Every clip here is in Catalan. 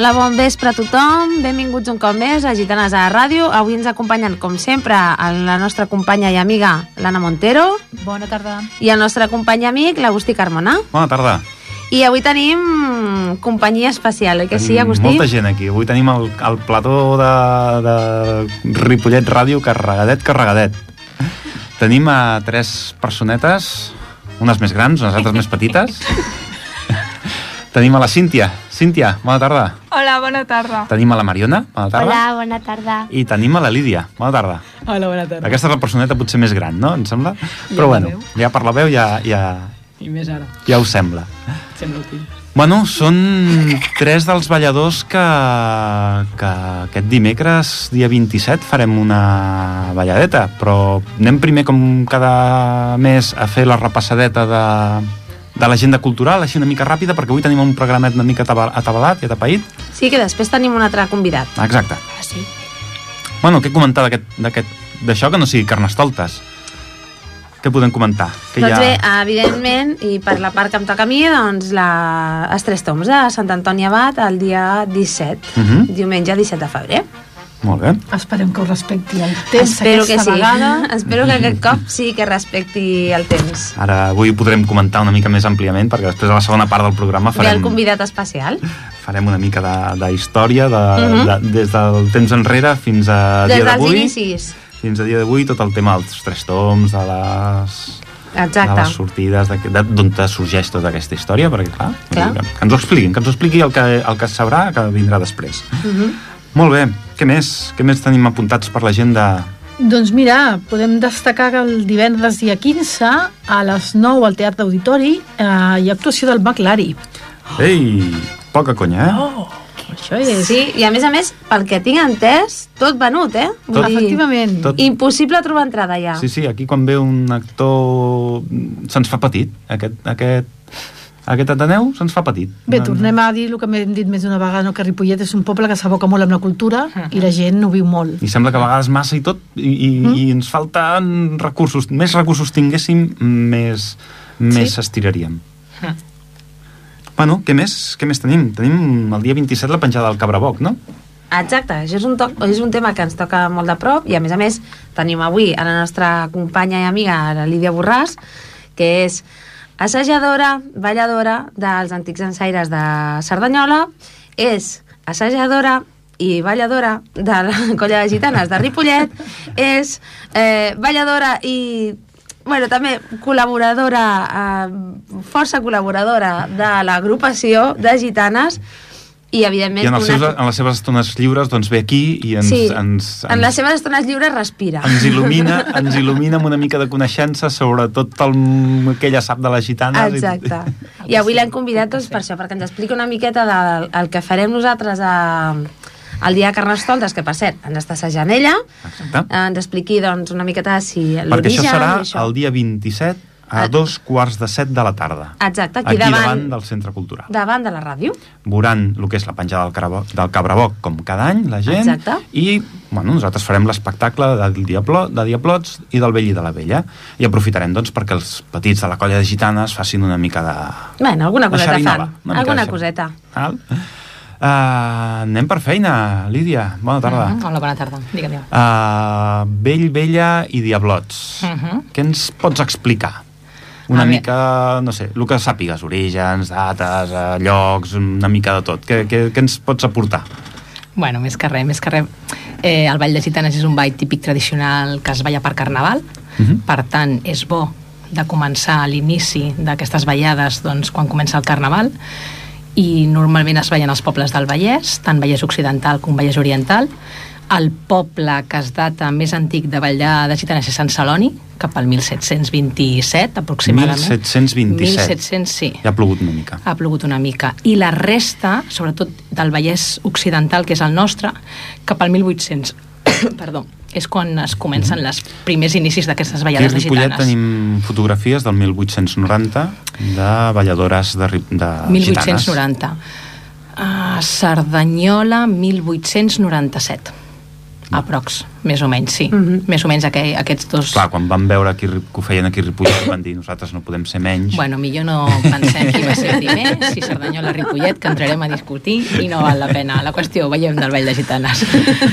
Hola, bon vespre a tothom. Benvinguts un cop més a Gitanes a la Ràdio. Avui ens acompanyen, com sempre, la nostra companya i amiga, l'Anna Montero. Bona tarda. I el nostre company i amic, l'Agustí Carmona. Bona tarda. I avui tenim companyia especial, oi que sí, Agustí? Molta gent aquí. Avui tenim el, el plató de, de Ripollet Ràdio carregadet, carregadet. Tenim a tres personetes, unes més grans, unes altres més petites. Tenim a la Cíntia. Cíntia, bona tarda. Hola, bona tarda. Tenim a la Mariona, bona tarda. Hola, bona tarda. I tenim a la Lídia, bona tarda. Hola, bona tarda. Aquesta és la personeta potser més gran, no? Em sembla? Però la bueno, veu. ja per la veu ja, ja, I més ara, ja us sembla. sembla útil. Bueno, són tres dels balladors que, que aquest dimecres, dia 27, farem una balladeta, però anem primer, com cada mes, a fer la repassadeta de, de l'agenda cultural, així una mica ràpida, perquè avui tenim un programet una mica ataba- atabalat i atapeït. Sí, que després tenim un altre convidat. Exacte. Ah, sí? Bueno, què comentar d'això que no sigui carnestoltes? Què podem comentar? Que Doncs bé, evidentment, i per la part que em toca a mi, doncs la... els tres toms de Sant Antoni Abat el dia 17, Mhm. diumenge 17 de febrer. Molt bé. Esperem que ho respecti el temps Espero que aquesta sí. vegada. Espero que aquest cop sí que respecti el temps. Ara avui ho podrem comentar una mica més àmpliament, perquè després a la segona part del programa Ve el farem... convidat especial. farem una mica de, de història de, Mhm. de, des del temps enrere fins a Des dia dels d'avui inicis. fins a dia d'avui tot el tema dels tres toms de les, de Exacte. les sortides de- de- d'on te sorgeix tota aquesta història perquè clar, Clar. Que, que ens ho expliquin que ens ho expliqui el que, el que sabrà que vindrà després Mhm. Molt bé, què més? què més tenim apuntats per l'agenda? Doncs mira, podem destacar que el divendres dia 15 a les 9 al Teatre Auditori eh, hi ha actuació del Baclari. Ei, poca conya, eh? Oh, això és... Sí, i a més a més, pel que tinc entès, tot venut, eh? Vull dir, Efectivament. Tot- Impossible trobar entrada ja. Sí, sí, aquí quan ve un actor se'ns fa petit, aquest, aquest, aquest Ateneu se'ns fa petit. Bé, tornem a dir el que hem dit més d'una vegada, no? que Ripollet és un poble que s'aboca molt amb la cultura i la gent ho viu molt. I sembla que a vegades massa i tot, i, i, mm. i ens falten recursos. Més recursos tinguéssim, més, més Sí. estiraríem. Bueno, què més? Què més tenim? Tenim el dia 27 la penjada del Cabraboc, no? Exacte, això és un, to és un tema que ens toca molt de prop i a més a més tenim avui a la nostra companya i amiga, la Lídia Borràs, que és assajadora, balladora dels antics ensaires de Cerdanyola, és assajadora i balladora de la colla de gitanes de Ripollet, és eh, balladora i bueno, també col·laboradora, eh, força col·laboradora de l'agrupació de gitanes i evidentment... I en, els seus, una- en les seves estones lliures doncs ve aquí i ens, sí, ens, ens, en les seves estones lliures respira. ens il·lumina ens il·lumina amb una mica de coneixença sobre tot el, que ella sap de les gitanes. Exacte. I avui l'hem convidat doncs, per això, perquè ens expliqui una miqueta del el que farem nosaltres a, el dia de Carnestoltes, que per cert, ens està assajant ella, Exacte. eh, ens expliqui doncs, una miqueta si Perquè l'origen això serà i això. el dia 27 a Ah. dos quarts de set de la tarda. Exacte, aquí, aquí davant, davant, del Centre Cultural. davant de la ràdio. Veuran el que és la penjada del, Carabo, del Cabraboc, com cada any, la gent, Exacte. i bueno, nosaltres farem l'espectacle del Diablo, de Diablots i del Vell i de la Vella. I aprofitarem, doncs, perquè els petits de la colla de gitanes facin una mica de... Bueno, alguna coseta fan. Alguna coseta. Val? Uh, anem per feina, Lídia. Bona tarda. Mhm, Hola, bona tarda. Digue'm. Uh, vell, Vella i Diablots. Mhm. Què ens pots explicar? Una mica, no sé, el que sàpigues, orígens, dates, eh, llocs, una mica de tot. Què, què, què ens pots aportar? Bueno, més que res, més que res. Eh, el Ball de Gitanes és un ball típic tradicional que es balla per Carnaval, Mhm. per tant, és bo de començar a l'inici d'aquestes ballades doncs, quan comença el Carnaval i normalment es ballen als pobles del Vallès, tant Vallès Occidental com Vallès Oriental. El poble que es data més antic de ballar de gitanes és Sant Celoni, cap al 1727 aproximadament. 1727. 1700, sí. Ja ha plogut una mica. ha plogut una mica. I la resta, sobretot del Vallès Occidental, que és el nostre, cap al 1800. Perdó, és quan es comencen els primers inicis d'aquestes Aquí ballades de gitanes. tenim fotografies del 1890 de balladores de, de gitanes. 1890. A Cerdanyola, 1897. Aprox, més o menys, sí. Mhm. Més o menys aqu aquests dos... Clar, quan van veure qui, que ho feien aquí a Ripollet van dir nosaltres no podem ser menys. Bueno, millor no pensem qui va ser primer, si Cerdanyola Ripollet, que entrarem a discutir i no val la pena. La qüestió, ho veiem del Vall de Gitanes.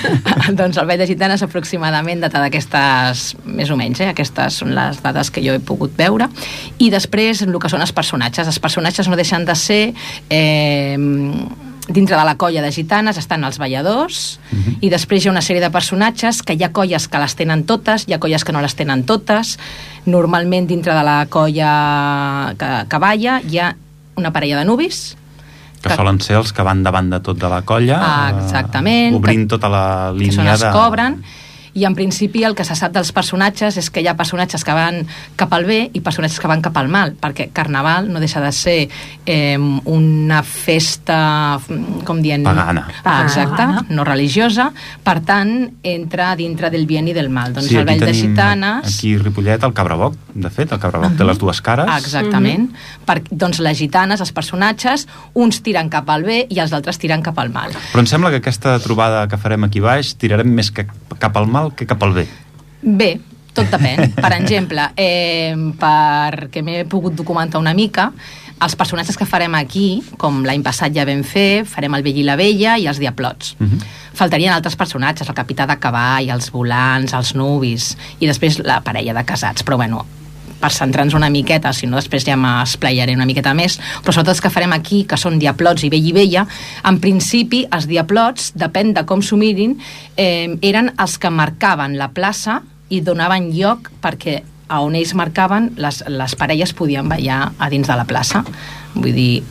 doncs el Vall de Gitanes aproximadament data d'aquestes, més o menys, eh? aquestes són les dades que jo he pogut veure. I després, el que són els personatges. Els personatges no deixen de ser... Eh, dintre de la colla de gitanes estan els balladors uh -huh. i després hi ha una sèrie de personatges que hi ha colles que les tenen totes, hi ha colles que no les tenen totes. Normalment dintre de la colla que, que balla hi ha una parella de nubis que solen ser els que van davant de tot de la colla Ah, exactament, eh, obrint que- tota la que són línia els de... cobren i en principi el que se sap dels personatges és que hi ha personatges que van cap al bé i personatges que van cap al mal, perquè Carnaval no deixa de ser eh, una festa, com dient... Pagana. Ah, exacte, Pagana. no religiosa, per tant, entra dintre del bien i del mal. Doncs sí, el Vall de Gitanes... aquí Ripollet el Cabraboc, de fet, el Cabraboc té les dues cares exactament. per, doncs les gitanes, els personatges, uns tiren cap al bé i els altres tiren cap al mal. però em sembla que aquesta trobada que farem aquí baix tirarem més que cap al mal que cap al bé Bé, tot depèn. Per exemple, eh, perquè m'he pogut documentar una mica, els personatges que farem aquí, com l'any passat ja vam fer, farem el vell i la vella i els diablots. uh -huh. Faltarien altres personatges, el capità de cavall, els volants, els nuvis, i després la parella de casats. Però bueno, per centrar-nos una miqueta, si no després ja m'esplayaré una miqueta més, però sobretot els que farem aquí, que són diablots i vell i vella, en principi els diablots, depèn de com s'ho mirin, eh, eren els que marcaven la plaça i donaven lloc perquè a on ells marcaven les, les parelles podien ballar a dins de la plaça. Vull dir,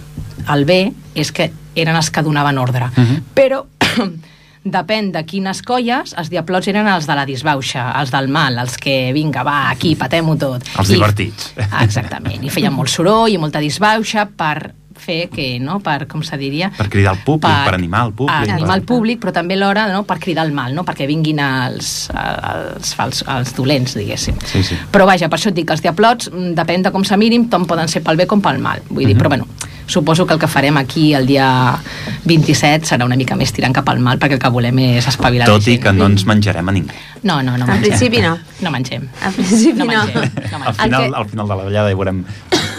el bé és que eren els que donaven ordre. Mhm. Però depèn de quines colles, els diablots eren els de la disbauxa, els del mal, els que, vinga, va, aquí, patem-ho tot. Els divertits. Ah, Exactament, i feien molt soroll i molta disbauxa per fer que, no?, per, com se diria... per cridar al públic, per, animar el públic a animar el per... públic, però també alhora no, per cridar el mal, no? perquè vinguin els, els, fals, els dolents, diguéssim. Sí, sí. Però vaja, per això et dic que els diablots, mm, depèn de com se mirin, tant poden ser pel bé com pel mal. Vull dir, Mhm. però bueno, suposo que el que farem aquí el dia 27 serà una mica més tirant cap al mal, perquè el que volem és espavilar tot la i que no ens menjarem a ningú No, no, no En mengem. principi no. No mengem. Al principi No no. mengem, no al mengem. final, El que- al final de la ballada ja veurem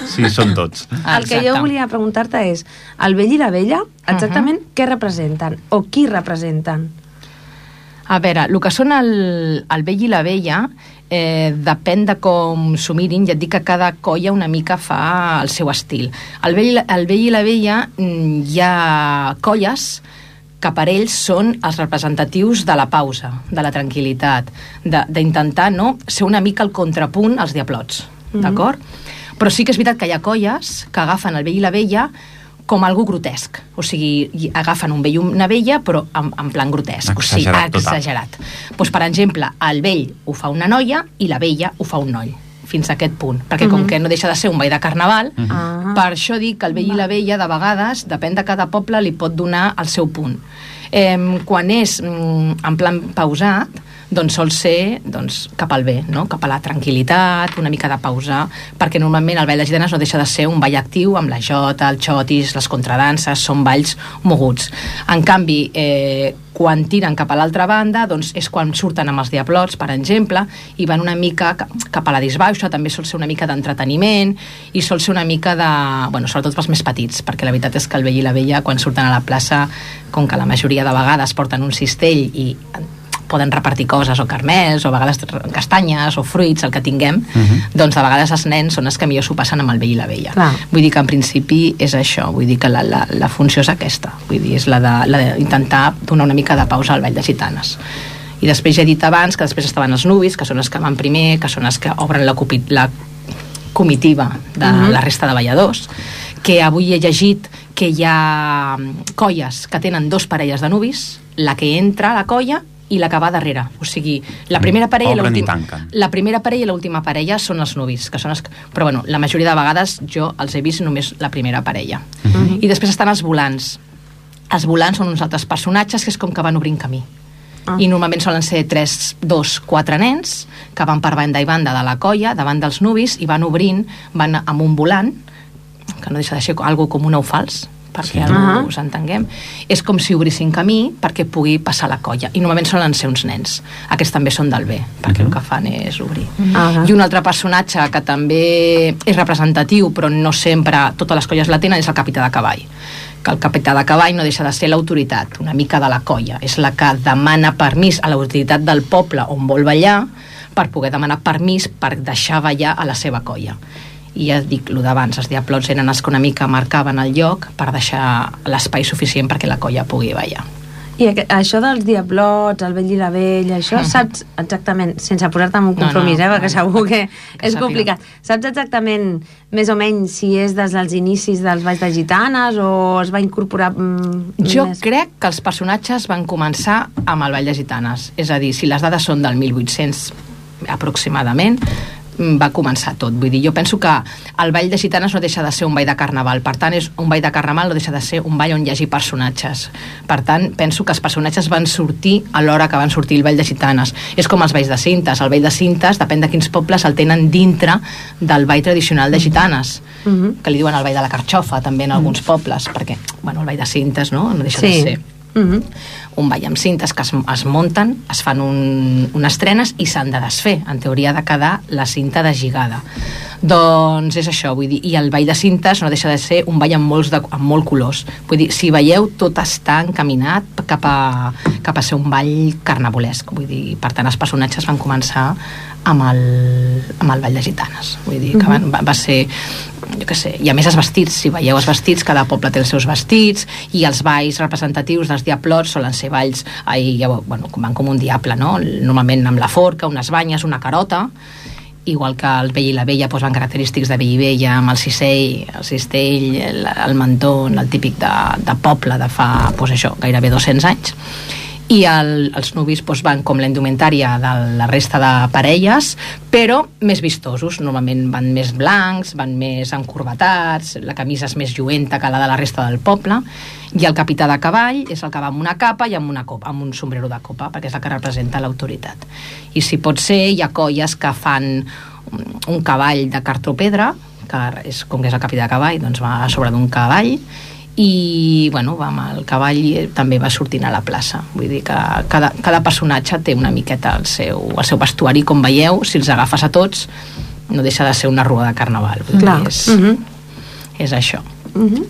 si són tots El que jo Exacte. volia preguntar-te és, el vell i la vella, exactament què representen? O qui representen? A veure, el que són el, el vell i la vella eh, depèn de com s'ho mirin, ja et dic que cada colla una mica fa el seu estil. El vell, el vell i la vella mm, hi ha colles que per ells són els representatius de la pausa, de la tranquil·litat, de- d'intentar no, ser una mica el contrapunt als diablots, d'acord? Però sí que és veritat que hi ha colles que agafen el vell i la vella com algú grotesc. O sigui, i agafen un vell i una vella, però en, en plan grotesc. o sigui, Exagerat total. exagerat. Pues, per exemple, el vell ho fa una noia i la vella ho fa un noi fins a aquest punt, perquè com que no deixa de ser un ball de carnaval, Ah. per això dic que el vell i la vella, de vegades, depèn de cada poble, li pot donar el seu punt. Eh, quan és mm, en plan pausat, doncs sol ser doncs, cap al bé, no? cap a la tranquil·litat, una mica de pausar, perquè normalment el ball de gitanes no deixa de ser un ball actiu amb la jota, el xotis, les contradanses, són balls moguts. En canvi, eh, quan tiren cap a l'altra banda, doncs és quan surten amb els diablots, per exemple, i van una mica ca- cap a la disbauxa, també sol ser una mica d'entreteniment, i sol ser una mica de... Bueno, sobretot pels més petits, perquè la veritat és que el vell i la vella, quan surten a la plaça, com que la majoria de vegades porten un cistell i poden repartir coses, o carmels, o a vegades castanyes, o fruits, el que tinguem, Mhm. doncs de vegades els nens són els que millor s'ho passen amb el vell i la vella. Clar. Vull dir que en principi és això, vull dir que la, la, la funció és aquesta, vull dir, és la d'intentar donar una mica de pausa al ball de gitanes. I després ja he dit abans que després estaven els nuvis, que són els que van primer, que són els que obren la, cupi, la comitiva de Mhm. la resta de balladors, que avui he llegit que hi ha mm, colles que tenen dos parelles de nuvis, la que entra a la colla i la que va darrere. O sigui, la primera parella i Obren i l'última... tanquen. La primera parella i l'última parella són els nuvis, que són els... Però bueno, la majoria de vegades jo els he vist només la primera parella. Mhm. I després estan els volants. Els volants són uns altres personatges que és com que van obrint camí. Ah. I normalment solen ser tres, dos, quatre nens que van per banda i banda de la colla, davant dels nuvis, i van obrint, van amb un volant, que no deixa de ser algo com un ou fals, perquè Sí. sí. Ah. us entenguem. És com si obrissin camí perquè pugui passar la colla. I normalment solen ser uns nens. Aquests també són del bé, perquè el que fan és obrir. Ah. I un altre personatge que també és representatiu, però no sempre totes les colles la tenen, és el capità de cavall que el capità de cavall no deixa de ser l'autoritat, una mica de la colla. És la que demana permís a l'autoritat del poble on vol ballar per poder demanar permís per deixar ballar a la seva colla. I ja dic, el d'abans, els diablots eren els que una mica marcaven el lloc per deixar l'espai suficient perquè la colla pugui ballar. I això dels diablots, el vell i la vella, això saps exactament, sense posar-te en un No, compromís, no, eh, perquè no, segur que, que és sàpiga. complicat. Saps exactament, més o menys, si és des dels inicis dels Valls de Gitanes o es va incorporar mm, Jo més? crec que els personatges van començar amb el Ball de Gitanes. És a dir, si les dades són del 1800 aproximadament, mm, va començar tot. Vull dir, jo penso que el Ball de Gitanes no deixa de ser un ball de carnaval. Per tant, és un ball de carnaval no deixa de ser un ball on hi hagi personatges. Per tant, penso que els personatges van sortir a l'hora que van sortir el Ball de Gitanes. És com els balls de cintes. El ball de cintes, depèn de quins pobles, el tenen dintre del ball tradicional de gitanes, Mhm. que li diuen el ball de la carxofa, també en alguns pobles, perquè, bueno, el ball de cintes, no?, no deixa de Sí. Ser Mhm. un ball amb cintes que es, es munten, es fan un, unes trenes i s'han de desfer. En teoria ha de quedar la cinta deslligada. Doncs és això, vull dir, i el ball de cintes no deixa de ser un ball amb, molts de, amb molt colors. Vull dir, si veieu, tot està encaminat cap a, cap a ser un ball carnavolesc. Vull dir, per tant, els personatges van començar amb el, amb el ball de gitanes. Vull dir, que van, va, va ser jo què sé, i a més els vestits, si veieu els vestits, cada poble té els seus vestits i els balls representatius dels diablots solen ser balls, ai, ja, bueno, van com un diable, no? Normalment amb la forca, unes banyes, una carota igual que el vell i la vella van característics de vell i vella amb el cistell, el cistell, el, el mentó, el típic de, de poble de fa, doncs això, gairebé 200 anys i el, els nuvis doncs, van com la indumentària de la resta de parelles, però més vistosos. Normalment van més blancs, van més encorbatats, la camisa és més lluenta que la de la resta del poble, i el capità de cavall és el que va amb una capa i amb, una copa, amb un sombrero de copa, perquè és el que representa l'autoritat. I si pot ser, hi ha colles que fan un, cavall de cartropedra, que és, com que és el capità de cavall, doncs va a sobre d'un cavall, i bueno, va amb el cavall i també va sortint a la plaça vull dir que cada, cada personatge té una miqueta el seu, el seu vestuari com veieu, si els agafes a tots no deixa de ser una rua de carnaval vull dir, és, Mhm. és això Mhm.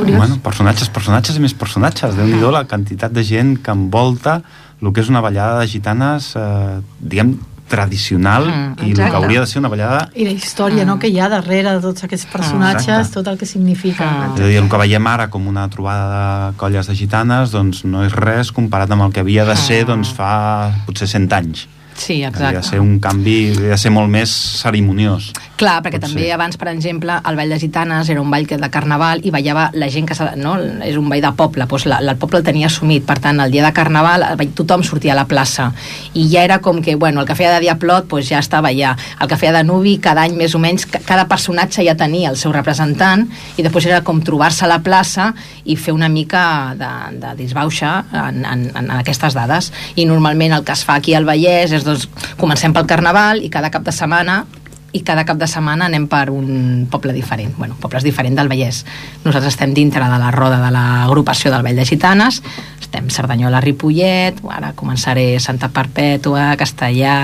Curiós. Bueno, personatges, personatges i més personatges. déu nhi la quantitat de gent que envolta el que és una ballada de gitanes, eh, diguem, tradicional Mm, i el que hauria de ser una ballada I la història no, que hi ha darrere de tots aquests personatges, Exacte. tot el que significa. Ah. És a dir, el que veiem ara com una trobada de colles de gitanes doncs no és res comparat amb el que havia de ser doncs, fa potser 100 anys. Sí, Havia de exacte ser un canvi, havia de ser molt més cerimoniós. Clar, perquè Pot també ser. abans, per exemple, el Ball de Gitanes era un ball que de carnaval i ballava la gent que... No? És un ball de poble, doncs la, la, el poble el tenia assumit. Per tant, el dia de carnaval tothom sortia a la plaça. I ja era com que, bueno, el que feia de diablot doncs ja estava allà. El que feia de nuvi, cada any més o menys, ca- cada personatge ja tenia el seu representant i després era com trobar-se a la plaça i fer una mica de, de disbauxa en, en, en aquestes dades. I normalment el que es fa aquí al Vallès és, doncs, comencem pel carnaval i cada cap de setmana i cada cap de setmana anem per un poble diferent, bueno, pobles diferent del Vallès. Nosaltres estem dintre de la roda de l'agrupació del Vall de Gitanes, estem Cerdanyola, Ripollet, ara començaré Santa Perpètua, Castellà...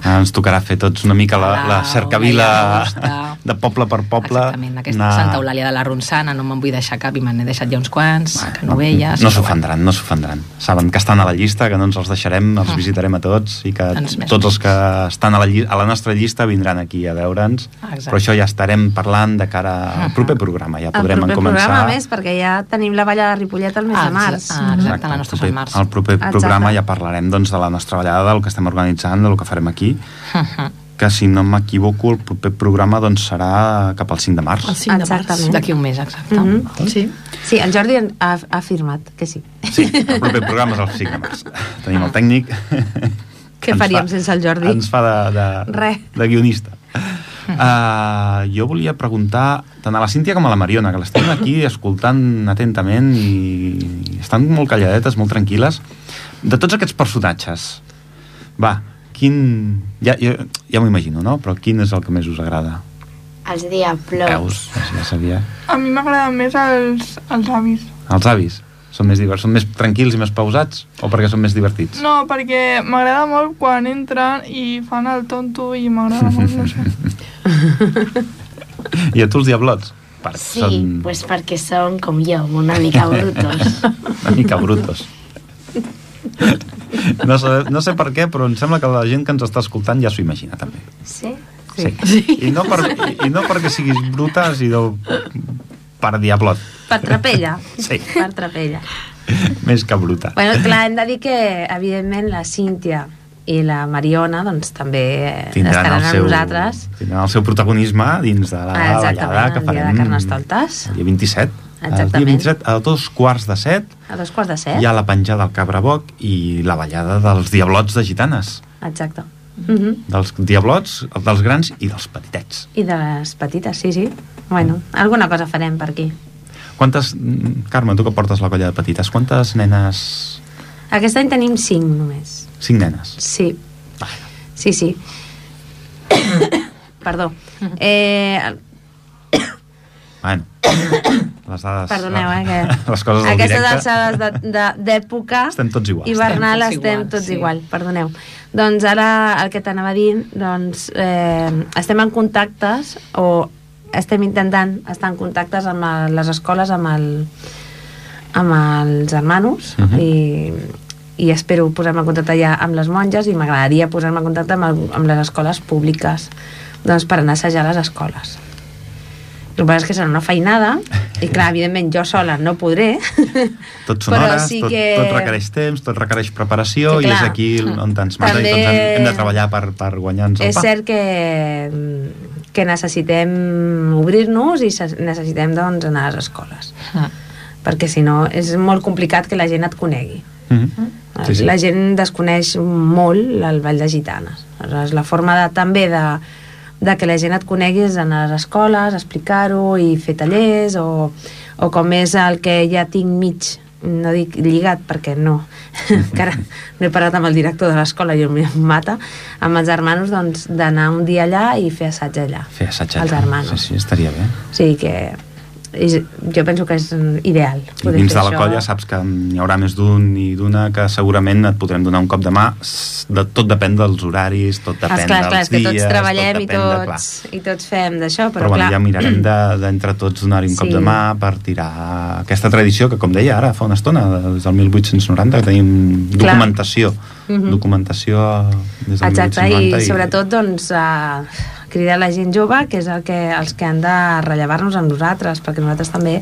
Ara ens tocarà fer tots una mica la, la cercavila. De poble per poble. Exactament, aquesta anar- Santa Eulàlia de la Ronçana, no me'n vull deixar cap i me n'he deixat ja uns quants, Bueno, Canovelles... No però s'ofendran, no s'ofendran. Saben que estan a la llista, que no ens els deixarem, els Mm. visitarem a tots i que Doncs tots els que estan a la, lli- a la nostra llista vindran aquí a veure'ns. Exacte. Però això ja estarem parlant de cara al proper programa. Ja El podrem proper començar... programa més, perquè ja tenim la balla de Ripollet al mes Ah, de març. Ah, exacte, la el nostra proper, és al març. al proper Exacte. programa ja parlarem doncs, de la nostra ballada, del que estem organitzant, del que farem aquí, que si no m'equivoco el proper programa doncs, serà cap al 5 de març. El 5 de març. Exactament. D'aquí un mes, exacte. Mhm. Sí. Sí, el Jordi en- ha, ha afirmat que sí. Sí, el proper programa és el 5 de març. Tenim el tècnic. Què faríem fa- sense el Jordi? Ens fa de, de, Res. de guionista. Uh, jo volia preguntar tant a la Cíntia com a la Mariona, que les tenim aquí escoltant atentament i estan molt calladetes, molt tranquil·les. De tots aquests personatges, va, quin... Ja, ja, ja m'ho imagino, no? Però quin és el que més us agrada? Els diablots. Veus? Ja sabia. A mi m'agraden més els, els avis. Els avis són més diverts, són més tranquils i més pausats o perquè són més divertits? No, perquè m'agrada molt quan entren i fan el tonto i m'agrada molt, no sé. I a tu els diablots? Per, Sí, són... pues perquè són com jo, una mica brutos. una mica brutos. No sé, no sé per què, però em sembla que la gent que ens està escoltant ja s'ho imagina, també. Sí? Sí. I, no per, i, no perquè siguis bruta, sinó per diablot. Per trapella. Sí. Per trapella. Més que bruta. Bueno, clar, hem de dir que, evidentment, la Cíntia i la Mariona doncs, també Tindran estaran el amb seu, nosaltres. tindran el seu protagonisme dins de la Ah, ballada que el dia de farem Carnestoltes. el dia 27. El dia Exactament. 27, a dos quarts de set, A dos quarts de set. hi ha la penjada del Cabraboc i la ballada dels diablots de gitanes. Exacte. Mm -hmm. Dels diablots, dels grans i dels petitets. I de les petites, sí, sí. Bueno, alguna cosa farem per aquí. Quantes... mm, Carme, tu que portes la colla de petites, quantes nenes... Aquest any tenim cinc només. Cinc nenes. Sí. Sí, sí. Perdó. Eh, Bueno, les dades... perdoneu, eh, que... Les coses del Aquestes directe... alçades de- de- d'època Estem tots iguals. hivernal Estem tots estem iguals, tots sí. igual, perdoneu. Doncs ara el que t'anava a dir, doncs eh, estem en contactes o estem intentant estar en contactes amb el, les escoles, amb, el, amb els hermanos Mhm. i, i espero posar-me en contacte ja amb les monges i m'agradaria posar-me en contacte amb, el, amb les escoles públiques doncs per anar a assajar les escoles. El que passa és que serà una feinada i clar, evidentment jo sola no podré Tot són hores, sí tot, que- tot requereix temps, tot requereix preparació Sí, i és clar. aquí on ens mata També- i tots hem, hem de treballar per, per guanyar-nos el és pa. cert que, que necessitem obrir-nos i necessitem doncs, anar a les escoles Ah. perquè si no és molt complicat que la gent et conegui Mhm. Sí, sí. la gent desconeix molt el Ball de Gitanes Aleshores, la forma de, també de, de que la gent et anar a les escoles, explicar-ho i fer tallers o, o com és el que ja tinc mig no dic lligat perquè no encara no he parlat amb el director de l'escola i em mata amb els hermanos doncs d'anar un dia allà i fer assaig allà Fer assaig allà. hermanos Sí, sí, estaria bé. o sigui que és, jo penso que és ideal I dins de la això. colla saps que n'hi haurà més d'un i d'una que segurament et podrem donar un cop de mà. De, tot depèn dels horaris, tot depèn Esclar, clar, dels que dies... tots treballem i tot depèn de- tots, i tots fem d'això, Però, però, bueno, clar... ja mirarem de- d'entre tots donar-hi un cop Sí. de mà per tirar aquesta tradició que, com deia ara fa una estona, des del 1890, que tenim Clar. documentació. Mhm. Documentació des del Exacte, 1890. i sobretot doncs, a cridar la gent jove, que és el que, els que han de rellevar-nos amb nosaltres, perquè nosaltres també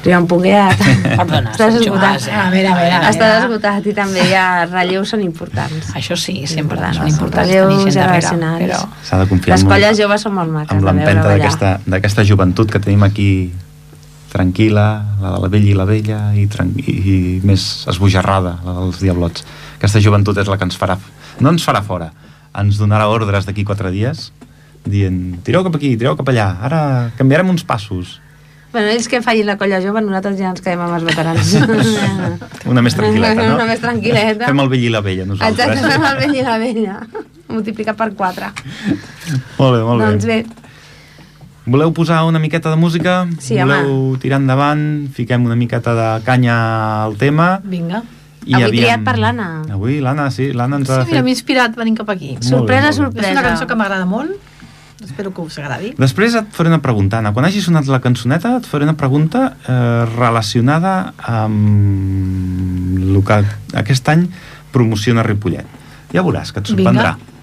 arriba un punt que ja Perdona, estàs esgotat. eh? A veure, a veure, a Estàs esgotat i també ja relleus són importants. Això sí, sempre Importants, són importants relleus tenir gent darrere, generacionals. però... S'ha de confiar Les molt colles joves són molt maques amb l'empenta d'aquesta d'aquesta joventut que tenim aquí tranquil·la, la de la vella i la vella i, i, i més esbojarrada, la dels diablots aquesta joventut és la que ens farà no ens farà fora, ens donarà ordres d'aquí quatre dies dient tireu cap aquí, tireu cap allà, ara canviarem uns passos Bueno, ells que facin la colla jove, nosaltres ja ens quedem amb els veterans. una més tranquil·leta, no? Una més tranquil·leta. fem el vell i la vella nosaltres Exacte, fem el vell i la vella. Multiplicat per 4. molt bé, molt Doncs bé bé, Voleu posar una miqueta de música? Sí, Voleu tirar endavant? Fiquem una miqueta de canya al tema? Vinga. Avui triat per l'Anna. Avui l'Anna, sí, l'Anna ens Sí, ha mira, fet... m'he inspirat venint cap aquí. Molt sorpresa, bé, molt És una cançó sorpresa. que m'agrada molt. Espero que us agradi. Després et faré una pregunta, Anna. Quan hagi sonat la cançoneta, et faré una pregunta eh, relacionada amb el que aquest any promociona Ripollet. Ja veuràs que et sorprendrà. Caus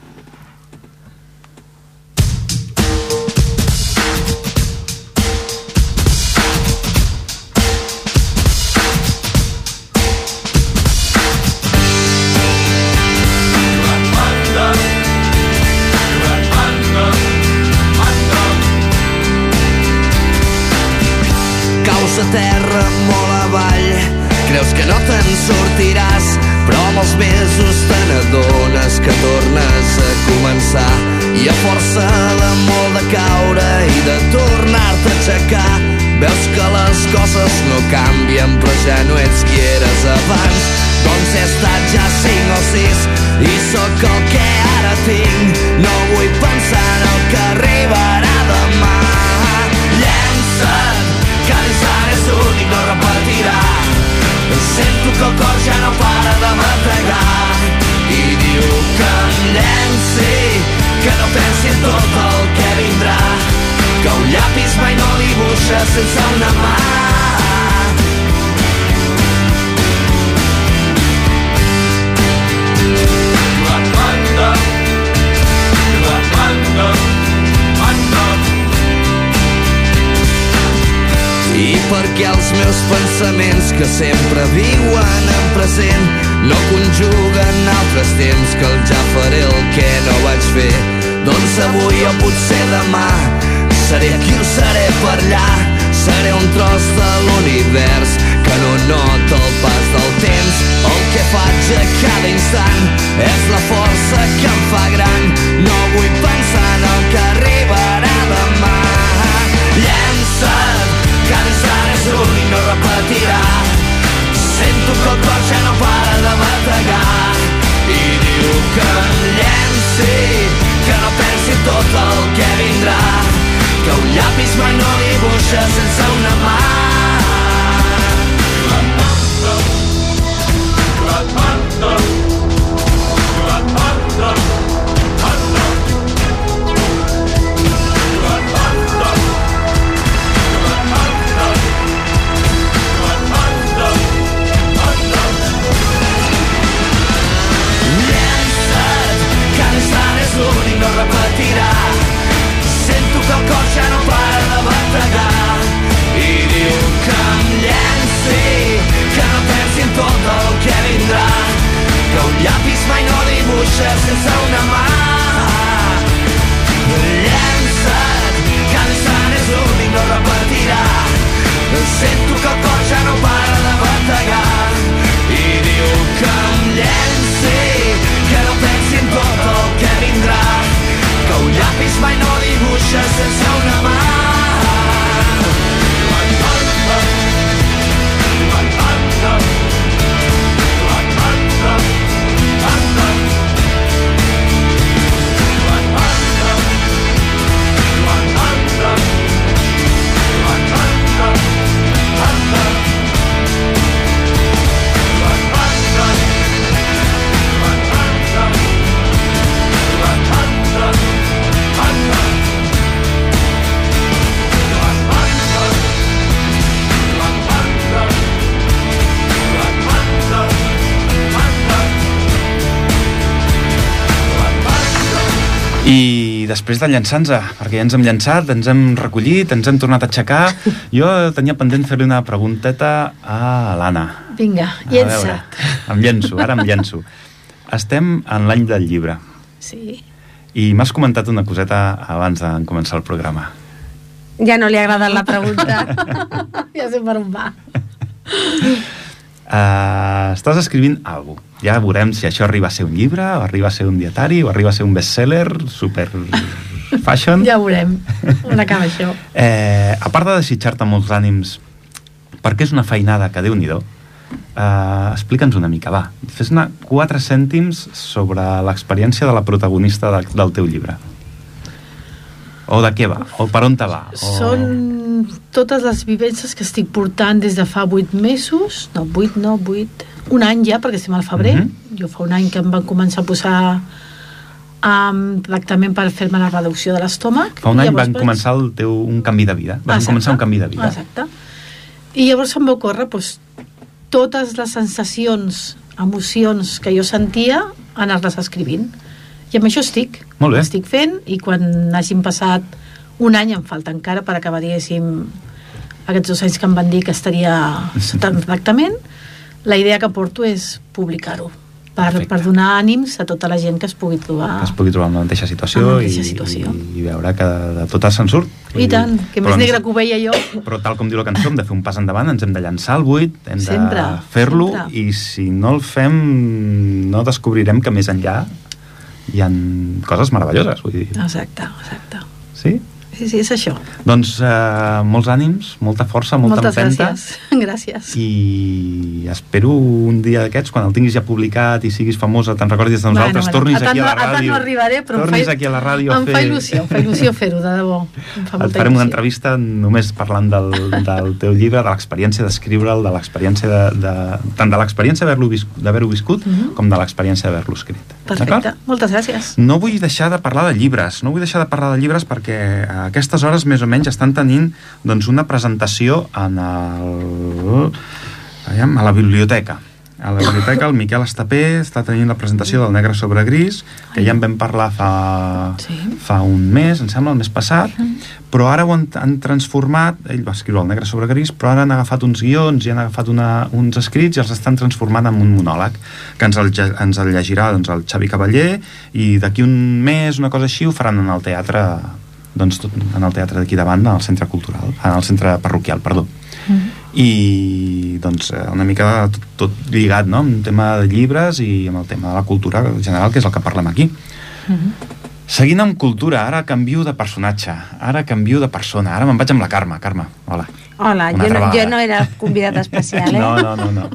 que el que ara tinc no vull pensar en el que arribarà demà. Llença't, que l'instant és únic, no repetirà. Sento que el cor ja no para de bategar i diu que em llenci, que no pensi en tot el que vindrà, que un llapis mai no dibuixa sense una mà. Perquè els meus pensaments que sempre viuen en present no conjuguen altres temps que el ja faré el que no vaig fer. Doncs avui o potser demà seré aquí o seré per allà. Seré un tros de l'univers que no nota el pas del temps. El que faig a cada instant és la força que em fa gran. No vull pensar en el que arribarà demà. Llença't cada instant és únic, no repetirà. Sento que el cor ja no para de bategar i diu que em llenci, que no pensi en tot el que vindrà, que un llapis mai no dibuixa sense una mà. Llença't, I després de llançar-nos, perquè ja ens hem llançat, ens hem recollit, ens hem tornat a aixecar, jo tenia pendent fer-li una pregunteta a l'Anna. Vinga, llença't. em llenço, ara em llenço. Estem en l'any del llibre Sí. i m'has comentat una coseta abans de començar el programa. Ja no li ha agradat la pregunta. ja sé per on va. Uh, estàs escrivint alguna cosa. Ja veurem si això arriba a ser un llibre, o arriba a ser un dietari, o arriba a ser un bestseller super fashion. Ja veurem on acaba això. Eh, a part de desitjar-te molts ànims, perquè és una feinada que déu-n'hi-do, eh, explica'ns una mica, va. Fes-ne quatre cèntims sobre l'experiència de la protagonista de, del teu llibre. O de què va? O per on te va? O... Són totes les vivències que estic portant des de fa vuit mesos, no, vuit, no, vuit, un any ja, perquè estem al febrer. Mhm. Jo fa un any que em van començar a posar um, tractament per fer-me la reducció de l'estómac. Fa un any van vaig- començar el teu, un canvi de vida. Van Exacte. començar un canvi de vida. Exacte. I llavors em va ocórrer doncs, totes les sensacions, emocions que jo sentia, anar-les escrivint. I amb això estic. Molt bé. Estic fent i quan hagin passat un any, em falta encara per acabar, diguéssim, aquests dos anys que em van dir que estaria sota tractament, la idea que porto és publicar-ho per, Perfecte. per donar ànims a tota la gent que es pugui trobar que es pugui trobar en la mateixa situació, la mateixa situació. i, i veure que de tot se'n surt. i tant, que més negre que ho veia jo Però tal com diu la cançó, hem de fer un pas endavant, ens hem de llançar al buit, hem Sempre, de fer-lo, i si no el fem, no descobrirem que més enllà hi han coses meravelloses, vull dir. exacte, exacte Sí? Sí, sí, és això. Doncs eh, molts ànims, molta força, molta moltes empenta. gràcies. Gràcies. I espero un dia d'aquests, quan el tinguis ja publicat i siguis famosa, te'n recordis de nosaltres, Bueno, bueno, tornis tant aquí a la no- a tant ràdio. no arribaré, però tornis fa- aquí a la ràdio em fa il·lusió, em fa il·lusió fer-ho, de debò. Em fa Et farem una entrevista només parlant del, del teu llibre, de l'experiència d'escriure'l, de l'experiència de, de, tant de l'experiència d'haver-lo vis, d'haver viscut Mhm. com de l'experiència d'haver-lo escrit. perfecte, moltes gràcies. No vull deixar de parlar de llibres, no vull deixar de parlar de llibres perquè a aquestes hores més o menys estan tenint doncs, una presentació en el, a la biblioteca. A la biblioteca el Miquel Estapé està tenint la presentació del Negre sobre Gris que ja en vam parlar fa, Sí. fa un mes, em sembla, el mes passat. Però ara ho han, han transformat ell va escriure el Negre sobre Gris però ara han agafat uns guions i han agafat una, uns escrits i els estan transformant en un monòleg que ens el, ens el llegirà doncs, el Xavi Cavaller i d'aquí un mes, una cosa així, ho faran en el teatre doncs, tot, en el teatre d'aquí davant, al centre cultural, en el centre parroquial, perdó. I doncs eh, una mica tot, tot lligat, no?, amb un tema de llibres i amb el tema de la cultura general, que és el que parlem aquí. Seguint amb cultura, ara canvio de personatge, ara canvio de persona, ara me'n vaig amb la Carme. Carme, hola. Hola, Una jo no, jo no era convidat especial, eh? No, no, no, no.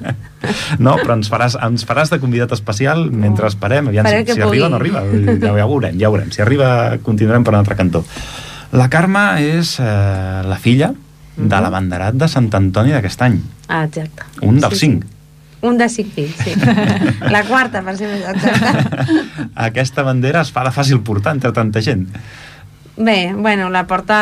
no, però ens faràs, ens faràs de convidat especial mentre esperem, aviam Faré si, si arriba o no arriba. Ja, ja ho veurem, ja ho veurem. Si arriba, continuarem per un altre cantó. La Carme és eh, la filla de l'abanderat de Sant Antoni d'aquest any. Ah, exacte. Un dels Sí, sí. cinc. Un de cinc fills, sí. La quarta, per ser més exacte. Aquesta bandera es fa de fàcil portar entre tanta gent. Bé, bueno, la porta...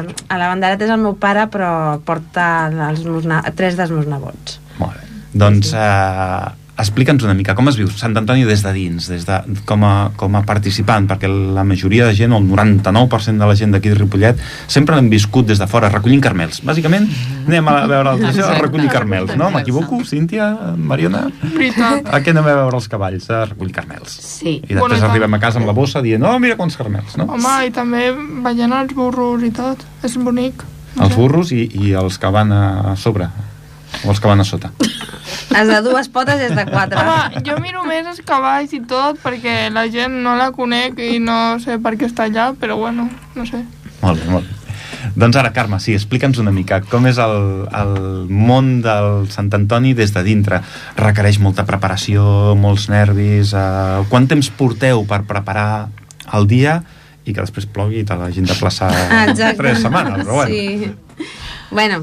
A la banderat és el meu pare, però porta els meus na... tres dels meus nebots. Molt bé. Doncs eh, explica'ns una mica com es viu Sant Antoni des de dins, des de, com, a, com a participant, perquè la majoria de gent, el 99% de la gent d'aquí de Ripollet, sempre l'hem viscut des de fora, recollint carmels. Bàsicament, anem a veure el això, a recollir carmels, no? M'equivoco, Cíntia, Mariona? Veritat. A què anem a veure els cavalls? A recollir carmels. Sí. I després Bueno, i arribem a casa amb la bossa dient, oh, mira quants carmels, no? Home, i també veient els burros i tot. És bonic. No Els burros i, i els que van a sobre, o els que van a sota. Els de dues potes és de quatre. Home, jo miro més els cavalls i tot perquè la gent no la conec i no sé per què està allà, però bueno, no sé. Molt bé, molt bé. Doncs ara, Carme, sí, explica'ns una mica com és el, el món del Sant Antoni des de dintre. Requereix molta preparació, molts nervis... Eh, quant temps porteu per preparar el dia i que després plogui i te l'hagin de plaçar Exacte. tres setmanes, però bueno. Sí. Bueno,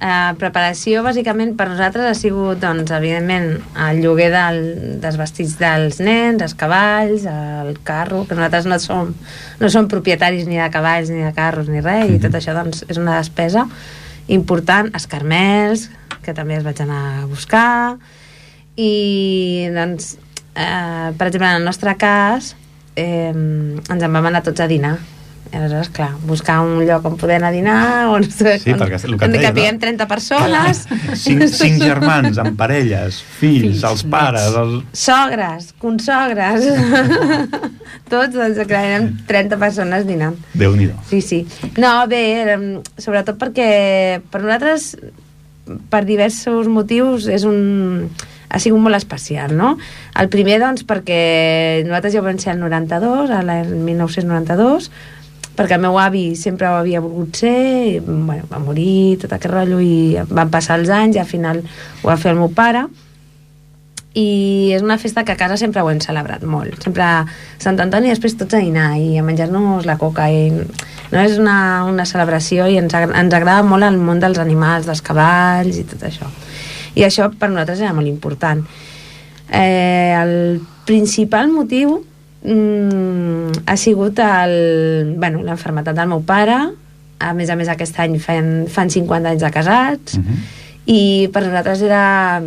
eh, preparació bàsicament per nosaltres ha sigut, doncs, evidentment, el lloguer del, dels vestits dels nens, els cavalls, el carro, que nosaltres no som, no som propietaris ni de cavalls, ni de carros, ni res, i tot això, doncs, és una despesa important, els carmels, que també els vaig anar a buscar, i, doncs, eh, per exemple, en el nostre cas, eh, ens en vam anar tots a dinar. I aleshores, clar, buscar un lloc on poder anar a dinar, on, Sí, on, perquè el que on deia, capiguem no? 30 persones, Cinc, cinc germans amb parelles, fills, Fills, els pares... Els... sogres, consogres, tots, doncs, clar, érem 30 persones dinant. Déu-n'hi-do. Sí, sí. No, bé, érem, sobretot perquè per nosaltres, per diversos motius, és un ha sigut molt especial, no? El primer, doncs, perquè nosaltres ja vam ser el 92, a l'any 1992, perquè el meu avi sempre ho havia volgut ser, i, bueno, va morir, tot aquest rotllo, i van passar els anys, i al final ho va fer el meu pare, i és una festa que a casa sempre ho hem celebrat molt. Sempre Sant Antoni i després tots a dinar i a menjar-nos la coca i no és una, una celebració i ens, agra- ens agrada molt el món dels animals dels cavalls i tot això. I això per nosaltres era molt important. Eh, el principal motiu mm, ha sigut el, bueno, l'enfermetat del meu pare a més a més aquest any fan, fan 50 anys de casats Uh -huh. i per nosaltres era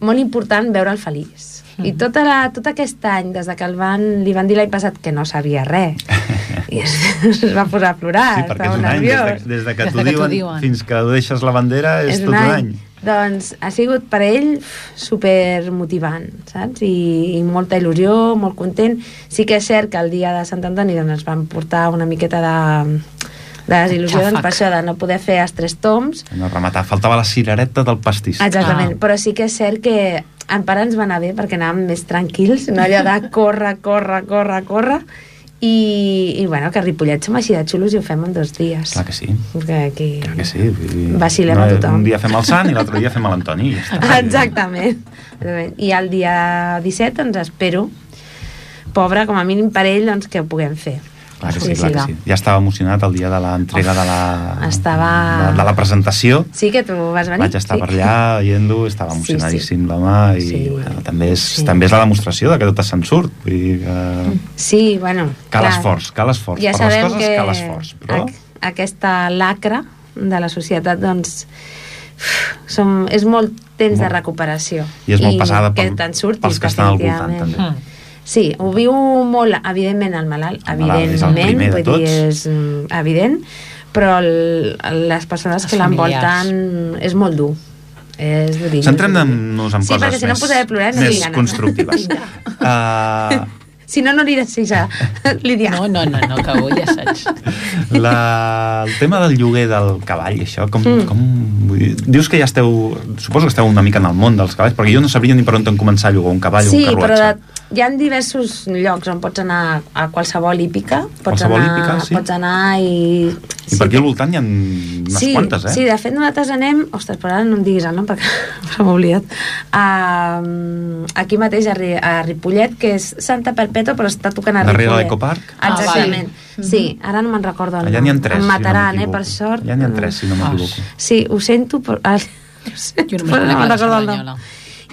molt important veure'l feliç. I tota la, tot aquest any, des de que el van, li van dir l'any passat que no sabia res, i es, es va posar a plorar, Sí, perquè és un any, des nerviós. de, des de que Des de que t'ho diuen, diuen. fins que deixes la bandera és, tot un any. Doncs ha sigut per ell super motivant, saps? I, I molta il·lusió, molt content. Sí que és cert que el dia de Sant Antoni doncs, ens van portar una miqueta de, de desil·lusió doncs, per això de no poder fer els tres toms, No rematar, faltava la cirereta del pastís. Exactament, Ah. però sí que és cert que en pare ens va anar bé perquè anàvem més tranquils, no allò de córrer, córrer, córrer, córrer, i, i bueno, que a Ripollet som així de xulos i ho fem en dos dies. Clar que sí. Perquè aquí... Clar que sí. dir, Vacilem a tothom. Un dia fem el Sant i l'altre dia fem l'Antoni. i. Exactament. Exactament. I el dia 17 ens espero, pobre, com a mínim per ell, doncs, que ho puguem fer. Clar que sí, Sí, clar sí, que sí. Ja estava emocionat el dia de l'entrega de la, estava- de, de la presentació. Sí que tu vas venir. Vaig estar sí. per allà veient-lo, estava Sí, emocionadíssim l'home i Sí. bueno, també, és, Sí. també és la demostració de que tot se'n surt. Vull dir que Sí, bueno... cal clar. esforç, cal esforç. Ja per sabem les coses que cal esforç, però... aquesta lacra de la societat, doncs, som, és molt temps de Molt. recuperació. I és molt pesada que pel- surtis, pels que estan al voltant, també. Sí, ho viu molt, evidentment, el malalt, El malalt és el evidentment, primer de vull dir, és mm, evident, però el, les persones Els que l'envolten és molt dur. És durillo. Centrem-nos en sí, coses perquè si no més, em posaré a plorar no més constructives. uh, Si no, no aniré ja, Lídia. No, no, no, no, que avui ja saps. la, el tema del lloguer del cavall, això, com, Mm. com, vull dir, dius que ja esteu, suposo que esteu una mica en el món dels cavalls, perquè jo no sabria ni per on començar a llogar un cavall Sí, o un però carruatge. de, hi ha diversos llocs on pots anar a qualsevol hípica. Pots Qualsevol anar, hípica, sí. Pots anar i... I per aquí al voltant hi ha unes sí, quantes, eh? Sí, de fet nosaltres anem... Ostres, però ara no em diguis el nom perquè m'ha oblidat. Uh, aquí mateix a, Ri- a Ripollet, que és Santa Perpètua, però està tocant a Darrere Ripollet. l'Ecoparc? Ah, Exactament. sí. ara no me'n recordo el Allà n'hi ha tres, Em si no mataran, eh, per sort. Ja n'hi ha tres, si no m'equivoco. Sí, ho sento, però... Ah, ho sento, Jo no me'n recordo el nom.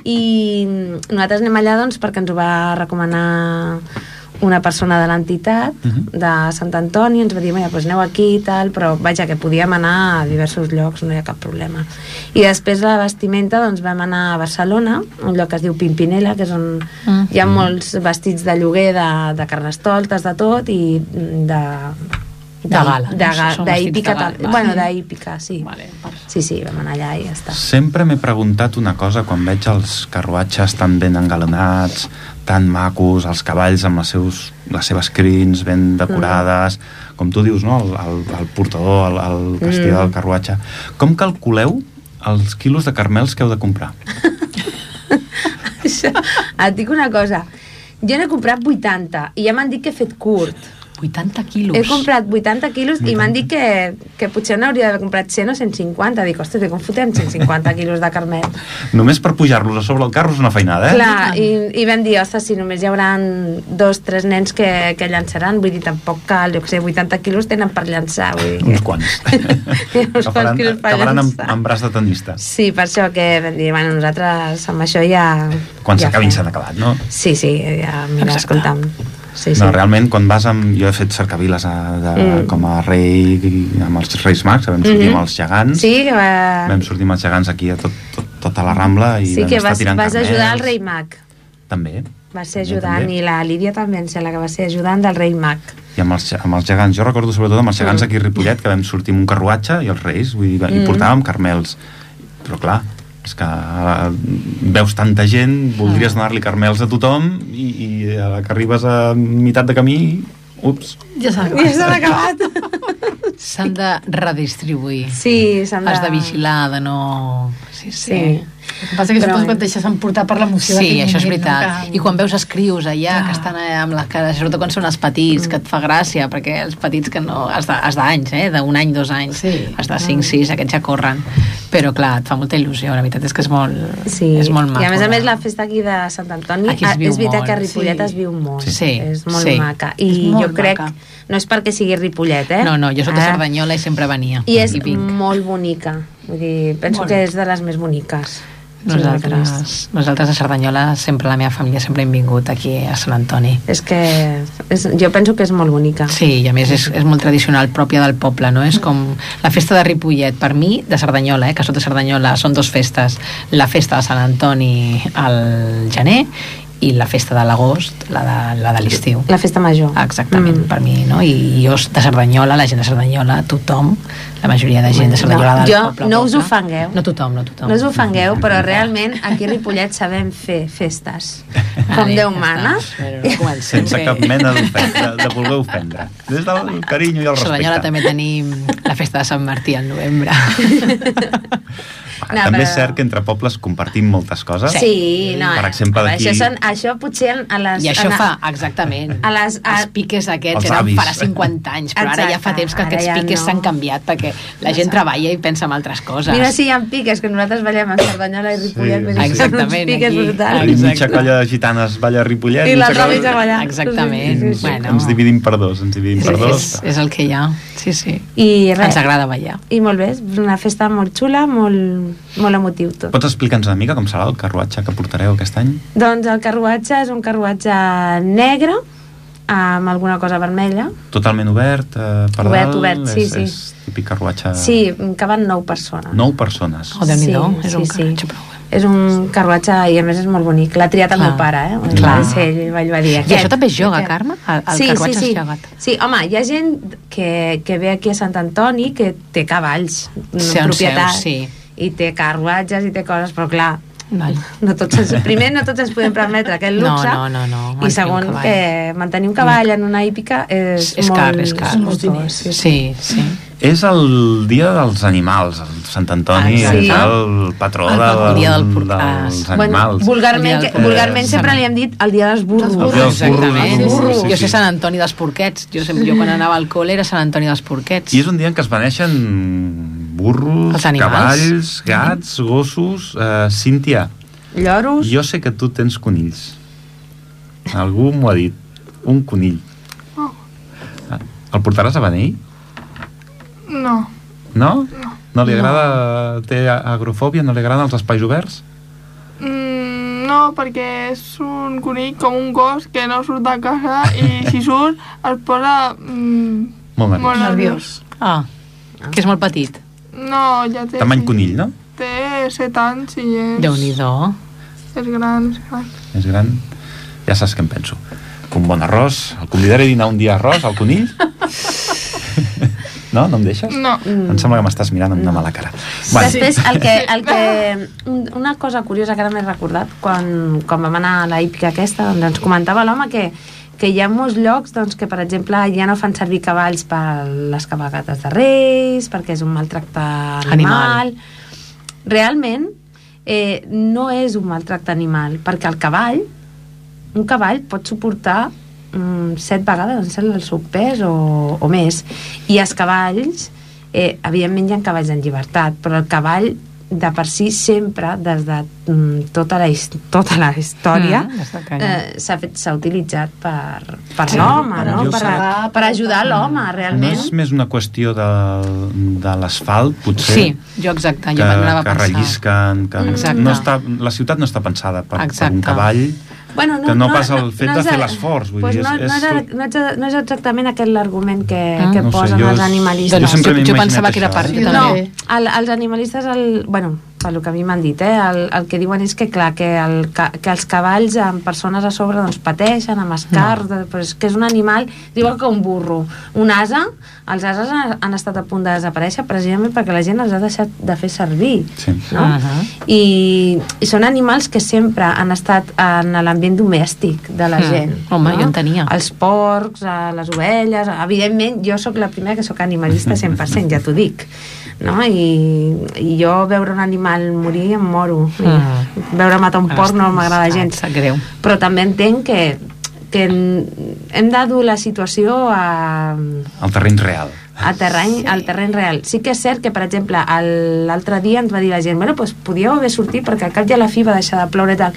I nosaltres anem allà doncs, perquè ens ho va recomanar una persona de l'entitat Mhm. de Sant Antoni, ens va dir, mira, doncs aneu aquí i tal, però vaja, que podíem anar a diversos llocs, no hi ha cap problema. I després la vestimenta, doncs vam anar a Barcelona, un lloc que es diu Pimpinela, que és on Mm. hi ha molts vestits de lloguer de, de carnestoltes, de tot, i de... De gala, de, no? de hípica, de bueno, d'hípica, sí. Vale. Sí, sí, vam anar allà i ja està. Sempre m'he preguntat una cosa quan veig els carruatges tan ben engalanats, tan macos, els cavalls amb les, seus, les seves crins ben decorades, com tu dius, no? el, el, el portador, el, el castillo Mm. del carruatge. Com calculeu els quilos de carmels que heu de comprar? Això, et dic una cosa. Jo n'he comprat 80 i ja m'han dit que he fet curt. 80 quilos. He comprat 80 quilos i m'han dit que, que potser n'hauria d'haver comprat 100 o 150. Dic, ostres, com fotem 150 quilos de carmel? Només per pujar-los a sobre el carro és una feinada, eh? Clar, i, i vam dir, ostres, si només hi hauran dos, tres nens que, que llançaran, vull dir, tampoc cal, jo que sé, 80 quilos tenen per llançar, vull dir. Uns quants. Uns quants quilos per acabaran amb, llançar. amb braç de tenista. Sí, per això que vam dir, bueno, nosaltres amb això ja... Quan ja s'acabin s'han acabat, no? Sí, sí, ja, mira, Exacte. escolta'm. Sí, sí. No, realment, quan vas amb... Jo he fet cercaviles a, de, Mm. com a rei amb els Reis Mags, vam sortir Mhm. amb els gegants. Sí, va... Vam sortir amb els gegants aquí a tot, tot, tota la Rambla i sí vam que estar vas, tirant vas carnets. ajudar el rei Mag. També. Va ser ajudant, també. i la Lídia també em sembla que va ser ajudant del rei Mag. I amb els, amb els gegants, jo recordo sobretot amb els gegants Mm. aquí a Ripollet, que vam sortir amb un carruatge i els reis, vull dir, i Mm. portàvem carmels. Però clar, és que eh, veus tanta gent, voldries donar-li carmels a tothom i, i a la que arribes a meitat de camí, ups, Ja s'ha Ja s'ha acabat. S'han de redistribuir. Sí, s'han de... Has de vigilar, de no... Sí, sí. Sí. El que passa que que et deixes emportar per l'emoció Sí, això és veritat. No? I quan veus els crios allà, Clar. que estan eh, amb la cara, sobretot quan són els petits, que et fa gràcia, perquè els petits que no... Has d'anys, eh? D'un any, dos anys. Sí. Has de 5, 6, aquests ja corren. Però, clar, et fa molta il·lusió. La veritat és que és molt, Sí, és molt maco. i a més a més la festa aquí de Sant Antoni Aquí es ah, viu és veritat molt, que a Ripollet sí. es viu molt Sí, és molt sí. maca i És molt jo crec, maca. no és perquè sigui Ripollet eh? No, no, jo soc de Ah, Cerdanyola i sempre venia. i és I vinc. molt bonica vull dir, penso Molt. que és de les més boniques Nosaltres, nosaltres a Cerdanyola sempre, la meva família sempre hem vingut aquí a Sant Antoni. és que és, jo penso que és molt bonica Sí, i a més és, és molt tradicional, pròpia del poble, no? És com la festa de Ripollet, per mi, de Cerdanyola, eh, que de Cerdanyola, són dos festes. La festa de Sant Antoni al gener i la festa de l'agost, la de, la de l'estiu. la festa major Exactament, Mm. per mi, no? I jo de Cerdanyola, la gent de Cerdanyola, tothom, la majoria de gent de Cerdanyola No, del jo- poble. no us ofengueu. No tothom, no tothom. no us ofengueu, però realment aquí a Ripollet sabem fer festes com Déu mana sense cap mena d'ofensa, de voler ofendre. Des del carinyo i el A Cerdanyola respecte. també tenim la festa de Sant Martí al novembre. Va, també és cert que entre pobles compartim moltes coses. Sí, no. Per exemple, veure, d'aquí- Això, són, això potser a les... I això a, fa, exactament, a les- a- els piques aquests Els eren avis. farà 50 anys, però ara ja fa Exacte, temps que ara aquests ja piques no. s'han canviat perquè la gent treballa i pensa en altres coses. Mira si hi ha piques, que nosaltres ballem a Cerdanyola i Ripollet, Sí, sí, sí. Exactament, piques aquí. brutals. Tenim mitja Exacte. colla de gitanes balla a Ripollet. I mitja l'altra mitja balla. Exactament. Sí, sí, sí. Bueno. Ens dividim per dos, ens dividim és, per dos. és, és el que hi ha, sí, sí. I Ens res, agrada ballar. i molt bé, és una festa molt xula, molt, molt emotiu tot. Pots explicar-nos una mica com serà el carruatge que portareu aquest any? Doncs el carruatge és un carruatge negre, amb alguna cosa vermella. Totalment obert, eh, per Obert, dalt? obert, sí, és, sí. És típic carruatge... Sí, que van nou persones. Nou persones. Oh, Déu-n'hi-do, Sí, és un sí, sí. carruatge prou bé. És un carruatge i a més és molt bonic. L'ha triat el Clar. meu pare, eh? Clar. Va ser ell, ell va dir I aquest. això també es joga, aquest. Carme? El, el sí, carruatge sí, sí. és. Sí, home, hi ha gent que, que ve aquí a Sant Antoni que té cavalls, Sí, propietat, seus, sí. I té carruatges i té coses, però clar, Val. no tots ens, primer no tots ens podem permetre aquest No, luxe no, no, no, i mantenir segon que mantenir un cavall en una hípica és, És molt, car, és car. molt Molts diners. Sí, sí. És el dia dels animals, el Sant Antoni Exacte. és el patró El- de, el dia del dels ah, Bueno, animals. vulgarment, El dia que, del- vulgarment Eh, sempre Sant- li hem dit el dia dels burros. El dia dels burros, Exactament. burros, sí, jo sí. sé Sant Antoni dels Porquets. Jo, sempre, jo quan anava al col·le era Sant Antoni dels Porquets. I és un dia en què es beneixen burros, cavalls, gats, gossos... Uh, Cíntia, Lloros. jo sé que tu tens conills. Algú m'ho ha dit. Un conill. Oh. Ah, El portaràs a benei? No. No? No li agrada... Té agrofòbia? No li agraden els espais oberts? Mm, no, perquè és un conill com un gos que no surt de casa i si surt es posa mm, Molt nerviós. molt Nerviós. Ah, que és molt petit. No, ja té... Tamany conill, no? Té 7 anys i és... Déu-n'hi-do. És gran, és gran. És gran. Ja saps què em penso. Un bon arròs. El convidaré a dinar un dia arròs al conill? no? No em deixes? No. Em sembla que m'estàs mirant amb una mala cara. Bueno. Després, el que, el que, un- una cosa curiosa que ara m'he recordat, quan, quan vam anar a la hípica aquesta, doncs ens comentava l'home que, que hi ha molts llocs doncs, que, per exemple, ja no fan servir cavalls per les cabalgates de Reis, perquè és un maltracte animal. Animal. Realment, eh, no és un maltracte animal, perquè el cavall, un cavall pot suportar mm, set vegades em sembla, el seu pes o, o més i els cavalls eh, evidentment hi ha cavalls en llibertat però el cavall de per si sempre des de mm, tota, la, tota la història Mm, eh, s'ha fet s'ha utilitzat per, per Sí, l'home per no? per, arrossegar, per ajudar l'home No realment és més una qüestió de, de l'asfalt, potser? Sí, jo exacte, que, jo m'anava a que rellisquen, que Exacte. no està, la ciutat no està pensada per, per Exacte. un cavall Bueno, que no passa el fet de és fer l'esforç, vull pues dir, és- no, no, és és, tot- no, és, no és exactament aquest l'argument que, Ah. que No sé, posen jo els és- animalistes. Jo jo, jo pensava que era això, part, eh? jo No, també. el, els animalistes, el, bueno, pel que a mi m'han dit, eh, el, el que diuen és que, clar, que, el, ca- que els cavalls amb persones a sobre doncs, pateixen, amb escars, no. però és que és un animal, igual que un burro. Un asa, els ases han, han estat a punt de desaparèixer precisament perquè la gent els ha deixat de fer servir. Sí. No? Uh -huh. I, I són animals que sempre han estat en l'ambient domèstic de la Mm. gent. Home, no? jo en tenia. Els porcs, les ovelles... Evidentment, jo sóc la primera que sóc animalista 100%, ja t'ho dic. No? I, I jo veure un animal morir em moro. I Mm. veure matar un porc no m'agrada gens. Greu. Però també entenc que, que hem de dur la situació a, el terreny real. a terreny, sí. al terreny real. Sí que és cert que, per exemple, l'altre dia ens va dir la gent bueno, doncs podíeu haver sortit perquè al cap i a la fi va deixar de ploure i tal.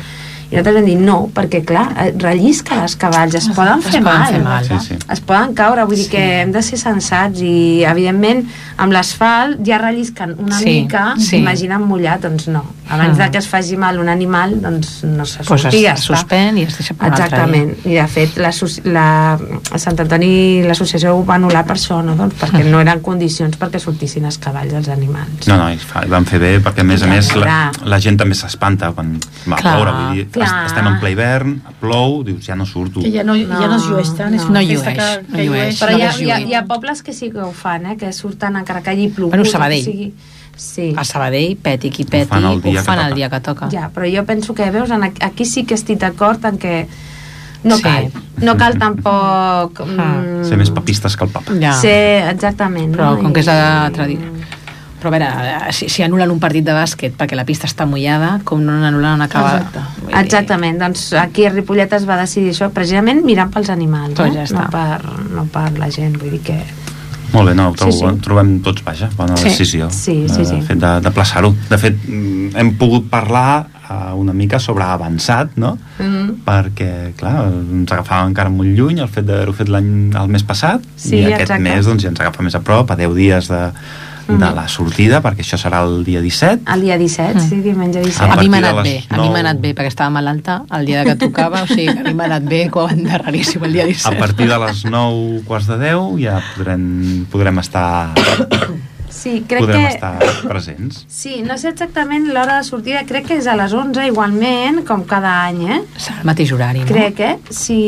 I nosaltres vam dir no, perquè clar, eh, rellisca les cavalls, es poden es fer poden mal, fer mal. Sí, sí. es poden caure, vull dir que hem de ser sensats i evidentment amb l'asfalt ja rellisquen una Sí, mica, sí. imagina't mullat, doncs no. Abans Ah. de que es faci mal un animal, doncs no se Pues surti, es, ja es està. suspèn i es deixa per Exactament, i de fet la, la, a Sant Antoni l'associació ho va anul·lar per això, no? doncs perquè no eren condicions perquè sortissin els cavalls els animals. No, no, i fa, i van fer bé, perquè a més a més la, la gent també s'espanta quan va Clar, ploure, vull dir, clar. est- estem en ple hivern, plou, dius, ja no surto. Que ja no, ja no es llueix tant, és No. una No llueix, que, no que llueix. Però no hi ha, hi, ha, hi ha pobles que sí que ho fan, eh? que surten encara que hagi plogut. Bueno, o Sabadell. sigui. Sí. A Sabadell, peti qui peti, fan el dia ho fan que el toca. dia que toca. Ja, però jo penso que, veus, aquí sí que estic d'acord en que no Sí. cal. No cal tampoc... Ah. mm, Ser més papistes que el papa. Ja. Ser, exactament. Però no? com que és la I- tradició. Però a veure, eh, si, si anulen un partit de bàsquet perquè la pista està mullada, com no n'anulen una acaba... Exacte. Dir- Exactament, doncs aquí a Ripollet es va decidir això precisament mirant pels animals, Doncs no? ja està. no, per, no per la gent, vull dir que... Molt bé, no, trobo, Sí, sí. trobem tots, vaja, bona Sí. decisió. Sí, sí, sí. De fet, de, de plaçar-ho. De fet, mm, hem pogut parlar uh, una mica sobre avançat, no? Mm -hmm. perquè, clar, ens agafava encara molt lluny el fet d'haver-ho fet l'any el mes passat Sí, i aquest exacte. mes doncs, ja ens agafa més a prop, a 10 dies de, de Mhm. la sortida, perquè això serà el dia 17. El dia 17, sí, diumenge 17. A A mi m'ha de anat bé, a mi m'ha anat bé, perquè estava malalta el dia que tocava, o sigui a mi m'ha anat bé, que ho van de raríssim el dia A 17. partir de les 9 quarts de 10 ja podrem, podrem estar Sí, crec podrem que... estar presents. Sí, no sé exactament l'hora de sortida, crec que és a les 11 igualment, com cada any, eh? Serà el mateix horari, no? Crec, eh? Sí,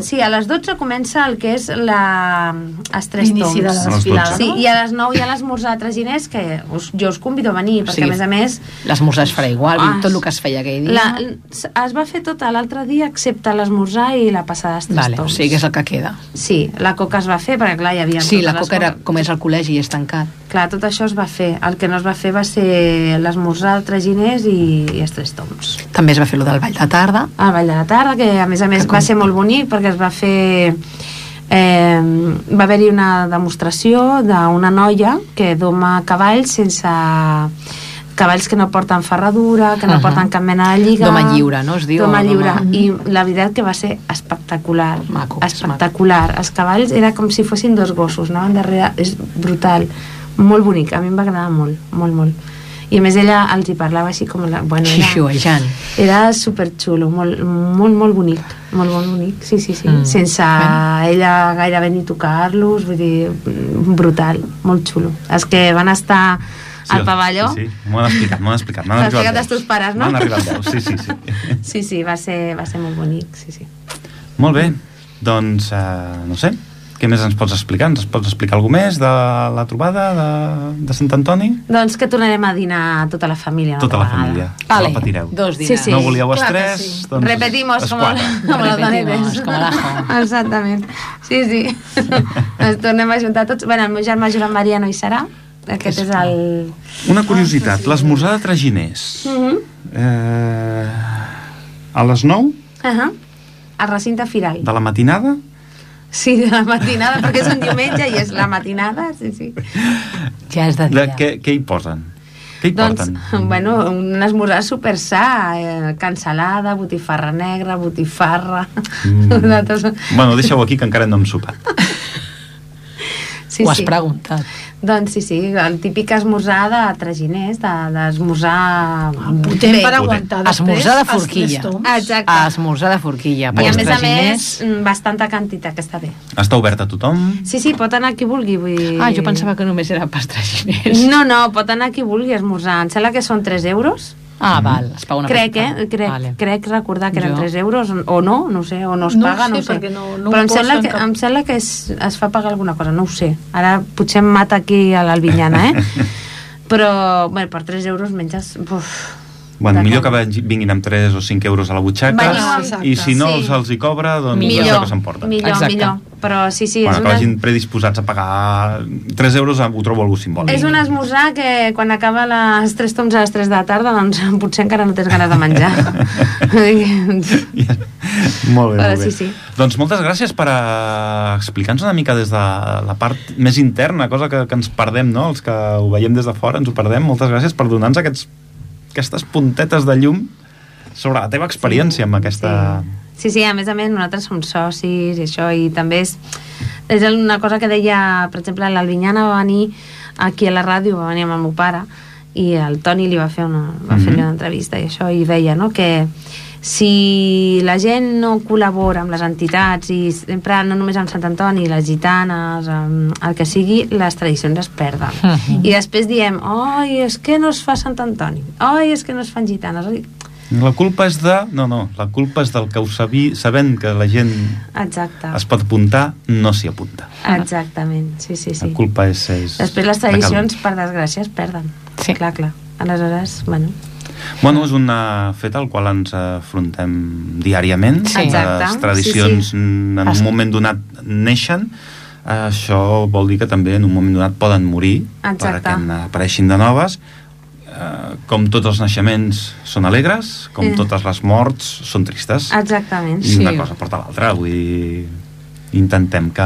sí, a les 12 comença el que és la... els tres de toms. la les desfilada. Sí, no? i a les 9 hi ha l'esmorzar de traginers que us, jo us convido a venir, perquè Sí. a més a més L'esmorzar es farà igual, Ah, tot el que es feia aquell dia. la, es va fer tot l'altre dia excepte l'esmorzar i la passada dels tres Vale, o toms. sigui que és el que queda. Sí, la coca es va fer, perquè clar, hi havia... Sí, la coca era com és al col·legi i és tancat. Clar, tot això es va fer. El que no es va fer va ser l'esmorzar de traginers i, i els tres toms. També es va fer lo del ball de tarda. al Vall de la Tarda, que a més a més Que com- va ser molt bonic perquè es va fer... Eh, va haver-hi una demostració d'una noia que doma cavalls sense cavalls que no porten ferradura, que no Ahà. porten cap mena de lliga. Doma lliure, no? Es diu, Doma lliure. doma- I la veritat que va ser espectacular. Maco, espectacular. Els cavalls era com si fossin dos gossos, anaven darrere. És brutal. Molt bonic. A mi em va agradar molt, molt, molt. I a més ella els hi parlava així com... La, bueno, era, Xiuejant. era superxulo, molt, molt, molt bonic, molt, molt bonic, sí, sí, sí, Mm. sense Bueno. ella gairebé ni tocar-los, vull dir, brutal, molt xulo. Els que van estar al pavelló, Sí, sí. m'ho han explicat, m'ho han explicat. m'han explicat els teus pares, no? M'han arribat veus, sí, sí, sí. sí, sí, va ser, va ser molt bonic, sí, sí. Molt bé, doncs, eh, no sé, què més ens pots explicar? Ens pots explicar alguna més de la trobada de, de Sant Antoni? Doncs que tornarem a dinar tota la família. Tota la vegada. família. Vale, No patireu. dos Sí, dinars. sí. No volíeu els clar tres? sí. Doncs Repetimos, es com, com Repetimos, donetes. com l'ajo. Exactament. Sí, sí. Ens tornem a juntar tots. Bueno, el meu germà Joan Maria no hi serà. Aquest és el... Una curiositat, l'esmorzar de traginers. Uh -huh. Eh, a les 9 Uh -huh. El recinte firal. de la matinada Sí, de la matinada, perquè és un diumenge i és la matinada, sí, sí. Ja és de de, dia. què, què hi posen? Què hi Doncs, porten? bueno, un esmorzar super sa, eh, cansalada, botifarra negra, botifarra... Mm. de tot. Bueno, deixeu aquí que encara no hem sopat. Sí, Ho has sí. preguntat. Doncs sí, sí, el típic esmorzar de traginers, de- d'esmorzar... Potent bé. per aguantar després Esmorzar de forquilla. Exacte. Esmorzar de forquilla. I a més a més, mm, bastanta quantitat, que està bé. Està obert a tothom? Sí, sí, pot anar qui vulgui, vull dir... Ah, jo pensava que només era pels traginers. No, no, pot anar qui vulgui esmorzar. Em sembla que són 3 euros. Ah, val, es paga una crec, petita. eh? Crec, Vale. crec recordar que eren Jo- 3 euros, o no, no ho sé, o no es No paga, sé, no ho sé. no- no Però em sembla que, cap- em sembla que es, es fa pagar alguna cosa, no ho sé. Ara potser em mata aquí a l'Albinyana, eh? Però, bueno, per 3 euros menges... Uf, Bueno, millor que vinguin amb 3 o 5 euros a la butxaca Veniu i si no Sí. se'ls hi cobra, doncs Millor. millor, que s'emporten. Millor, Exacte. millor. Però sí, sí, bueno, és que una... vagin predisposats a pagar 3 euros ho trobo algú simbòlic. És un esmorzar que quan acaba les 3 toms a les 3 de la tarda doncs potser encara no tens ganes de menjar. molt bé, Però molt bé. sí, sí. Doncs moltes gràcies per uh, explicar-nos una mica des de la part més interna, cosa que, que ens perdem, no? Els que ho veiem des de fora ens ho perdem. Moltes gràcies per donar-nos aquests, aquestes puntetes de llum sobre la teva experiència amb aquesta... Sí, sí, a més a més nosaltres som socis i això, i també és, és una cosa que deia, per exemple, l'Albinyana va venir aquí a la ràdio, va venir amb el meu pare, i el Toni li va fer una, va Mhm. fer una entrevista i això, i deia, no?, que si la gent no col·labora amb les entitats i sempre no només amb Sant Antoni, les gitanes, amb el que sigui, les tradicions es perden. Mhm. I després diem, oi, és que no es fa Sant Antoni, oi, és que no es fan gitanes, oi? La culpa és de... No, no, la culpa és del que ho sabi, sabent que la gent Exacte. es pot apuntar, no s'hi apunta. Exactament, sí, sí, sí. La culpa és... és Després les tradicions, per desgràcia, es perden. Sí. Clar, clar. Aleshores, bueno... Bueno, és un uh, fet al qual ens afrontem diàriament. Sí. Exacte. Les tradicions Sí, sí. en un moment donat neixen, això vol dir que també en un moment donat poden morir Exacte. perquè n'apareixin de noves eh, com tots els naixements són alegres, com Eh. totes les morts són tristes. Exactament. I una Sí. cosa porta l'altra, vull dir intentem que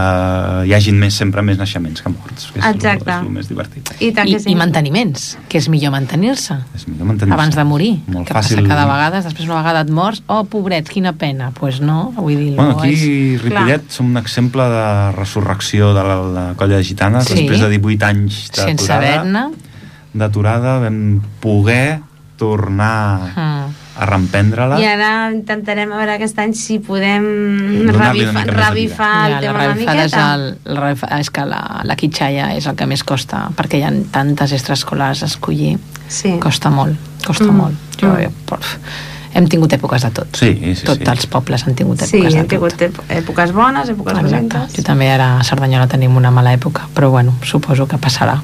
hi hagin més, sempre més naixements que morts, que és, Exacte. és el més divertit. I tant I, que sí. I manteniments, que és millor mantenir-se És millor mantenir abans de morir. Molt que fàcil. passa cada vegada, després una vegada et mors, oh, pobret, quina pena. Doncs pues no, vull dir... Bueno, no aquí és... Ripollet som un exemple de resurrecció de la, la colla de gitanes Sí. després de 18 anys Sense d'aturada haver-ne... d'aturada vam poder tornar Mm. A reemprendre-la I ara intentarem a veure aquest any si podem una revifar, el Ja, la tema una revifada és, miqueta. el, la revifa- és que la, la quitxalla és el que més costa, perquè hi ha tantes extraescolars a escollir. Sí. Costa molt, costa Mm. molt. Jo, Mm. pf, hem tingut èpoques de tot. Sí, sí, Tots sí. els pobles han tingut Sí, èpoques hem de tingut tot. ep- èpoques bones, èpoques Exacte. dolentes. Jo també ara a Cerdanyola tenim una mala època, però bueno, suposo que passarà.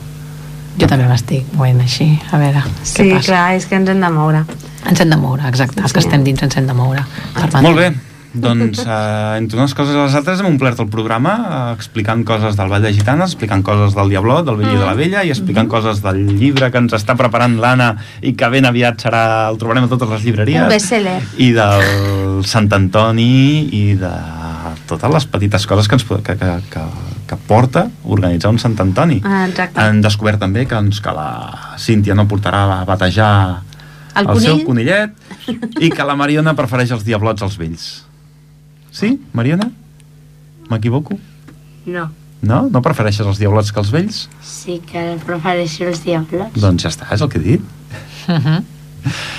Jo també m'estic movent així, a veure Sí, què passa. clar, és que ens hem de moure. Ens hem de moure, exacte. Els que Sí. estem dins ens hem de moure. Per Molt bé, doncs eh, entre unes coses i les altres hem omplert el programa eh, explicant coses del Vall de Gitanes, explicant coses del Diablot, del Vell i de la Vella i explicant coses del llibre que ens està preparant l'Anna i que ben aviat serà el trobarem a totes les llibreries Un bestseller. i del Sant Antoni i de totes les petites coses que, ens, que, que, que, que porta organitzar un Sant Antoni. Ah, exacte. Han descobert també que, doncs, que la Cíntia no portarà a batejar El el, seu conill? conillet i que la Mariona prefereix els diablots als vells. Sí, Mariona? M'equivoco? No, No? No prefereixes els diablots que els vells? sí que prefereixo els diables. Doncs ja està, és el que he dit. Uh -huh.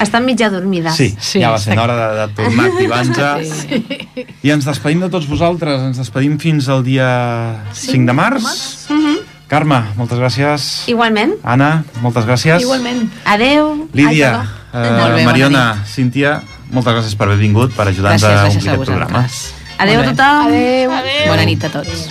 Estan mitja dormides. Sí, Sí, ja va ser hora de, de tornar a activar-nos. Sí. I ens despedim de tots vosaltres. Ens despedim fins al dia 5 de març. Mhm. Carme, moltes gràcies. Igualment. Anna, moltes gràcies. Igualment. Adeu. Lídia, Molt eh, Mariona, Cíntia, moltes gràcies per haver vingut, per ajudar-nos a omplir aquest programa. Adeu a tothom. Adéu. Adéu. Bona nit a tots.